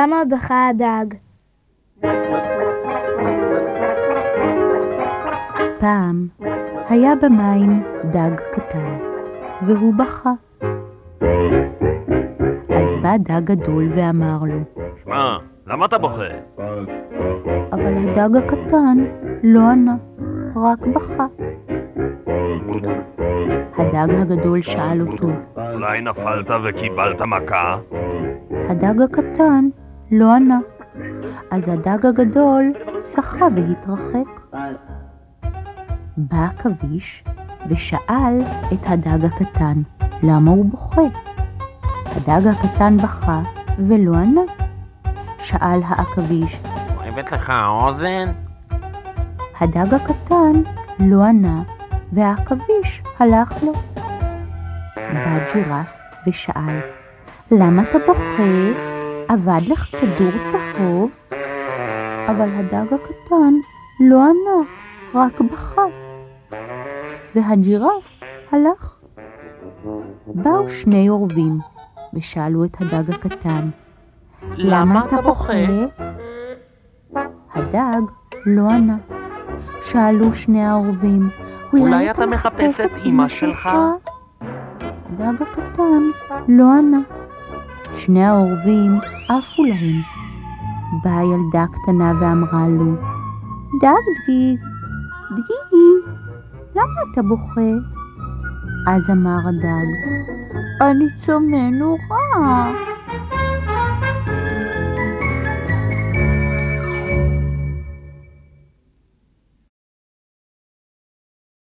למה בכה הדג? פעם היה במים דג קטן, והוא בכה. אז בא דג גדול ואמר לו, שמע, למה אתה בוכה? אבל הדג הקטן לא ענה, רק בכה. הדג הגדול שאל אותו, אולי נפלת וקיבלת מכה? הדג הקטן לא ענה. אז הדג הגדול שחה והתרחק. בא עכביש ושאל את הדג הקטן למה הוא בוכה. הדג הקטן בכה ולא ענה. שאל העכביש, כואבת לך האוזן? הדג הקטן לא ענה והעכביש הלך לו. בא ג'ירף ושאל, למה אתה בוכה? אבד לך כדור צהוב? אבל הדג הקטן לא ענה, רק בכה. והג'ירף הלך. באו שני עורבים ושאלו את הדג הקטן, למה אתה בוכה? הדג לא ענה. שאלו שני העורבים, אולי אתה מחפש את אמא שלך? הדג הקטן לא ענה. שני העורבים עפו להם. באה ילדה קטנה ואמרה לו, דג דגיג, דגיגי, למה אתה בוכה? אז אמר הדג, אני צומא נורא.